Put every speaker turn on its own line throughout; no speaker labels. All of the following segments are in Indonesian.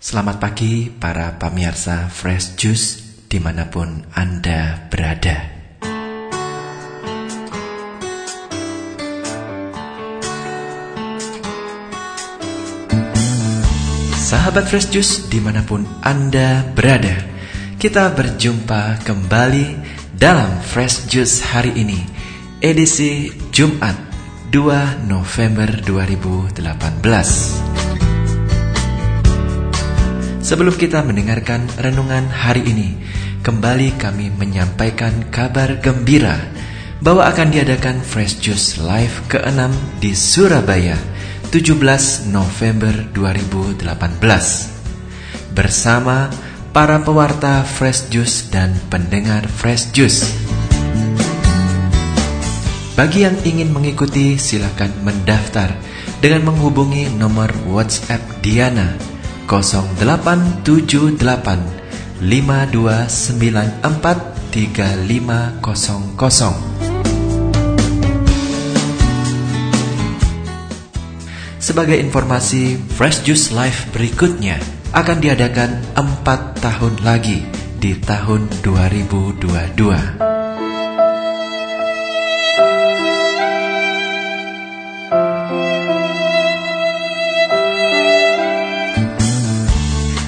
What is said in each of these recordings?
Selamat pagi para pemirsa Fresh Juice di mana pun Anda berada. Sahabat Fresh Juice di mana pun Anda berada Kita berjumpa kembali dalam Fresh Juice hari ini Edisi Jumat 2 November 2018 Sebelum kita mendengarkan renungan hari ini Kembali kami menyampaikan kabar gembira Bahwa akan diadakan Fresh Juice Live ke-6 di Surabaya 17 November 2018 bersama para pewarta Fresh Juice dan pendengar Fresh Juice. Bagi yang ingin mengikuti silakan mendaftar dengan menghubungi nomor WhatsApp Diana 0878 5294 3500. Sebagai informasi, Fresh Juice Live berikutnya akan diadakan 4 tahun lagi di tahun 2022.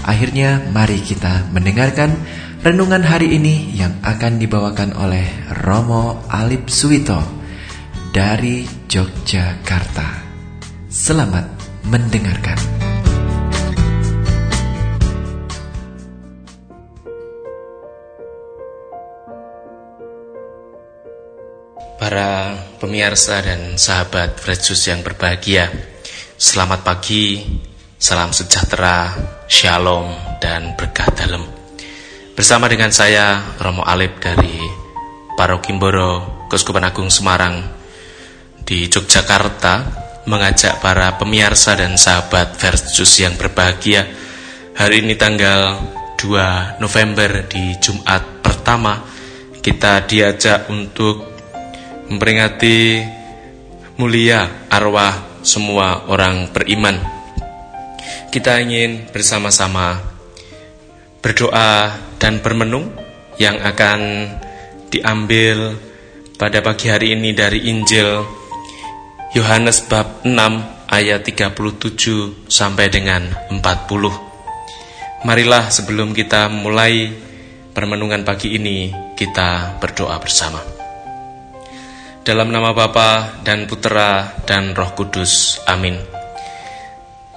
Akhirnya mari kita mendengarkan renungan hari ini yang akan dibawakan oleh Romo Alip Suwito dari Yogyakarta. Selamat mendengarkan.
Para pemirsa dan sahabat Fresus yang berbahagia, selamat pagi, salam sejahtera, shalom, dan berkah dalam. Bersama dengan saya, Romo Alip dari Parokimboro, Keuskupan Agung Semarang di Yogyakarta mengajak para pemirsa dan sahabat Versus yang berbahagia hari ini tanggal 2 November di Jumat pertama kita diajak untuk memperingati mulia arwah semua orang beriman kita ingin bersama-sama berdoa dan bermenung yang akan diambil pada pagi hari ini dari Injil Yohanes bab 6 ayat 37 sampai dengan 40. Marilah sebelum kita mulai permenungan pagi ini kita berdoa bersama. Dalam nama Bapa dan Putera dan Roh Kudus. Amin.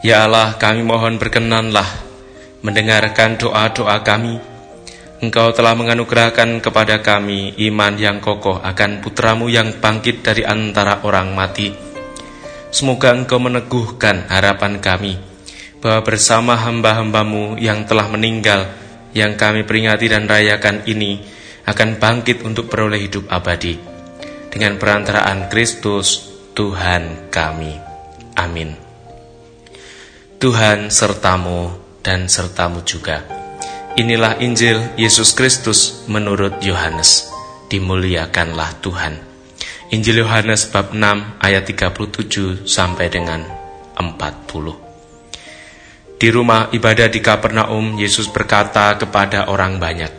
Ya Allah, kami mohon berkenanlah mendengarkan doa-doa kami. Engkau telah menganugerahkan kepada kami iman yang kokoh akan putramu yang bangkit dari antara orang mati Semoga engkau meneguhkan harapan kami bahwa bersama hamba-hambamu yang telah meninggal yang kami peringati dan rayakan ini akan bangkit untuk beroleh hidup abadi dengan perantaraan Kristus Tuhan kami. Amin. Tuhan sertamu dan sertamu juga. Inilah Injil Yesus Kristus menurut Yohanes. Dimuliakanlah Tuhan. Injil Yohanes bab 6 ayat 37 sampai dengan 40. Di rumah ibadah di Kapernaum, Yesus berkata kepada orang banyak,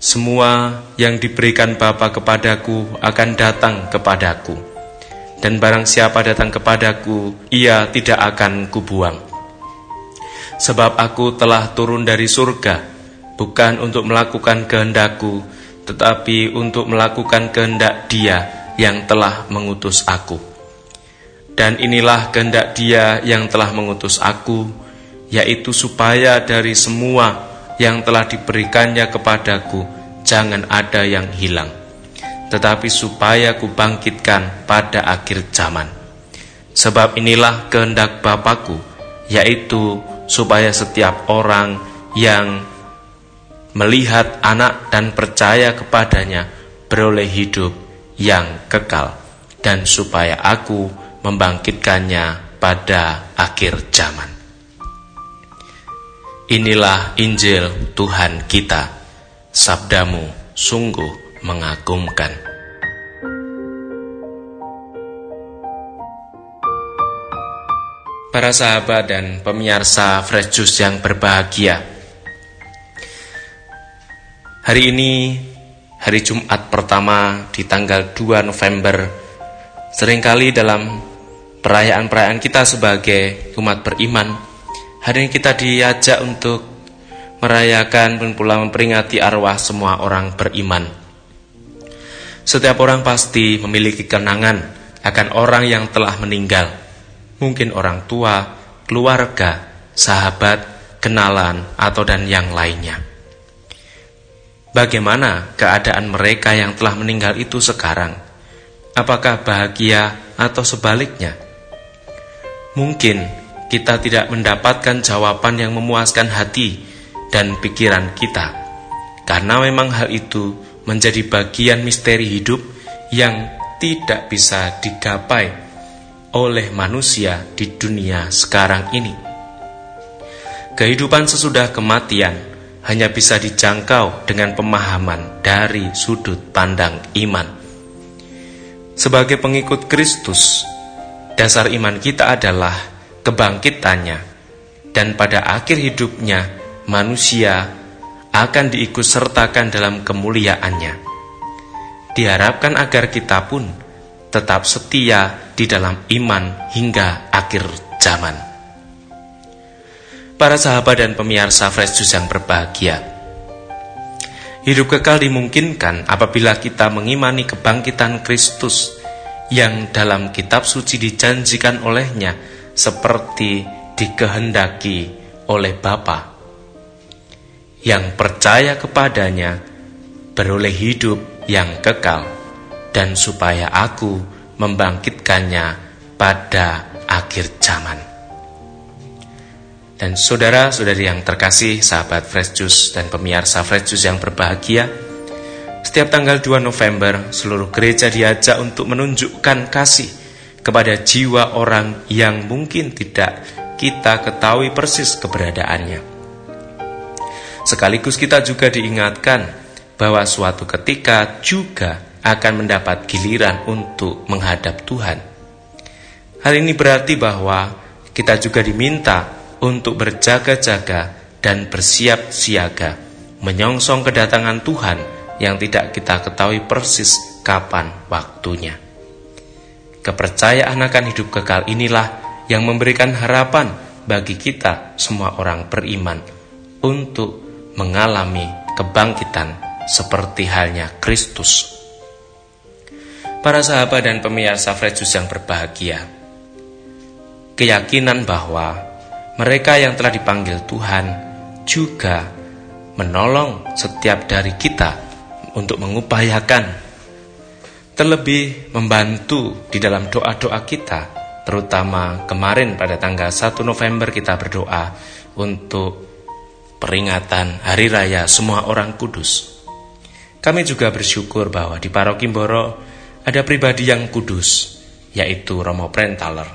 Semua yang diberikan Bapa kepadaku akan datang kepadaku, dan barang siapa datang kepadaku, ia tidak akan kubuang. Sebab aku telah turun dari surga, bukan untuk melakukan kehendakku, tetapi untuk melakukan kehendak dia yang telah mengutus aku. Dan inilah kehendak dia yang telah mengutus aku, yaitu supaya dari semua yang telah diberikannya kepadaku, jangan ada yang hilang. Tetapi supaya ku bangkitkan pada akhir zaman. Sebab inilah kehendak Bapakku, yaitu supaya setiap orang yang melihat anak dan percaya kepadanya beroleh hidup yang kekal dan supaya aku membangkitkannya pada akhir zaman. Inilah Injil Tuhan kita, sabdamu sungguh mengagumkan. para sahabat dan pemirsa Fresh Juice yang berbahagia. Hari ini hari Jumat pertama di tanggal 2 November. Seringkali dalam perayaan-perayaan kita sebagai umat beriman, hari ini kita diajak untuk merayakan dan pula memperingati arwah semua orang beriman. Setiap orang pasti memiliki kenangan akan orang yang telah meninggal mungkin orang tua, keluarga, sahabat, kenalan, atau dan yang lainnya. Bagaimana keadaan mereka yang telah meninggal itu sekarang? Apakah bahagia atau sebaliknya? Mungkin kita tidak mendapatkan jawaban yang memuaskan hati dan pikiran kita, karena memang hal itu menjadi bagian misteri hidup yang tidak bisa digapai oleh manusia di dunia sekarang ini. Kehidupan sesudah kematian hanya bisa dijangkau dengan pemahaman dari sudut pandang iman. Sebagai pengikut Kristus, dasar iman kita adalah kebangkitannya, dan pada akhir hidupnya manusia akan diikut sertakan dalam kemuliaannya. Diharapkan agar kita pun tetap setia di dalam iman hingga akhir zaman. Para sahabat dan pemirsa Fresh Juice yang berbahagia, hidup kekal dimungkinkan apabila kita mengimani kebangkitan Kristus yang dalam kitab suci dijanjikan olehnya seperti dikehendaki oleh Bapa. Yang percaya kepadanya beroleh hidup yang kekal dan supaya aku membangkitkannya pada akhir zaman. Dan saudara-saudari yang terkasih, sahabat Fresh Juice dan pemirsa Fresh Juice yang berbahagia, setiap tanggal 2 November seluruh gereja diajak untuk menunjukkan kasih kepada jiwa orang yang mungkin tidak kita ketahui persis keberadaannya. Sekaligus kita juga diingatkan bahwa suatu ketika juga akan mendapat giliran untuk menghadap Tuhan. Hal ini berarti bahwa kita juga diminta untuk berjaga-jaga dan bersiap siaga, menyongsong kedatangan Tuhan yang tidak kita ketahui persis kapan waktunya. Kepercayaan akan hidup kekal inilah yang memberikan harapan bagi kita semua orang beriman untuk mengalami kebangkitan seperti halnya Kristus para sahabat dan pemirsa Fredjus yang berbahagia. Keyakinan bahwa mereka yang telah dipanggil Tuhan juga menolong setiap dari kita untuk mengupayakan terlebih membantu di dalam doa-doa kita terutama kemarin pada tanggal 1 November kita berdoa untuk peringatan Hari Raya semua orang kudus. Kami juga bersyukur bahwa di Paroki Mboro ada pribadi yang kudus, yaitu Romo Prentaler.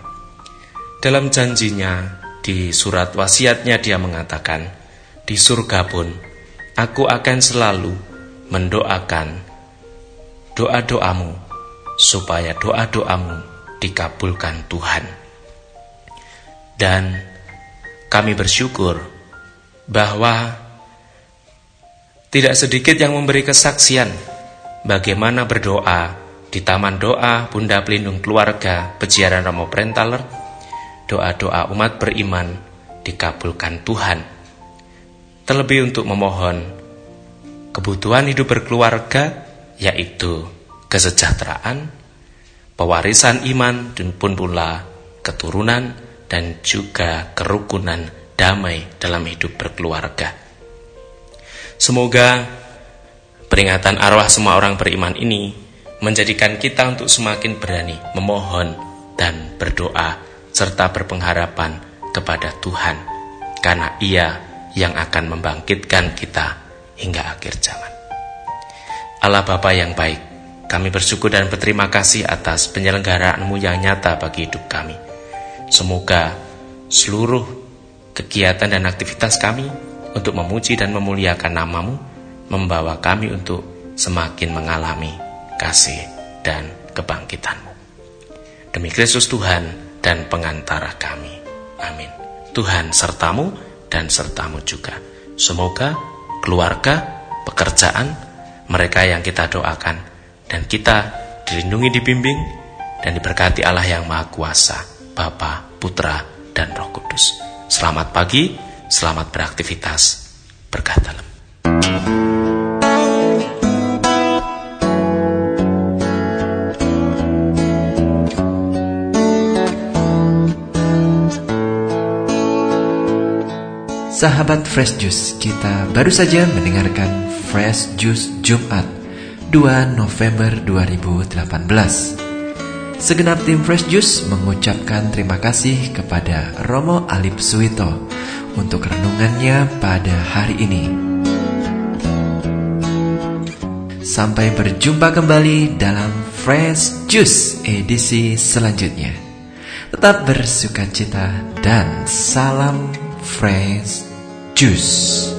Dalam janjinya, di surat wasiatnya dia mengatakan, di surga pun, aku akan selalu mendoakan doa-doamu, supaya doa-doamu dikabulkan Tuhan. Dan kami bersyukur bahwa tidak sedikit yang memberi kesaksian bagaimana berdoa di Taman Doa Bunda Pelindung Keluarga Pejiaran Romo Prentaler, doa-doa umat beriman dikabulkan Tuhan. Terlebih untuk memohon kebutuhan hidup berkeluarga, yaitu kesejahteraan, pewarisan iman, dan pun pula keturunan dan juga kerukunan damai dalam hidup berkeluarga. Semoga peringatan arwah semua orang beriman ini menjadikan kita untuk semakin berani memohon dan berdoa serta berpengharapan kepada Tuhan karena Ia yang akan membangkitkan kita hingga akhir zaman. Allah Bapa yang baik, kami bersyukur dan berterima kasih atas penyelenggaraanmu yang nyata bagi hidup kami. Semoga seluruh kegiatan dan aktivitas kami untuk memuji dan memuliakan namamu membawa kami untuk semakin mengalami kasih, dan kebangkitanmu. Demi Kristus Tuhan dan pengantara kami. Amin. Tuhan sertamu dan sertamu juga. Semoga keluarga, pekerjaan, mereka yang kita doakan, dan kita dilindungi, dibimbing, dan diberkati Allah yang Maha Kuasa, Bapa, Putra, dan Roh Kudus. Selamat pagi, selamat beraktivitas, berkah dalam.
Sahabat Fresh Juice, kita baru saja mendengarkan Fresh Juice Jumat 2 November 2018. Segenap tim Fresh Juice mengucapkan terima kasih kepada Romo Alip Suwito untuk renungannya pada hari ini. Sampai berjumpa kembali dalam Fresh Juice edisi selanjutnya. Tetap bersuka cita dan salam Fresh Juice.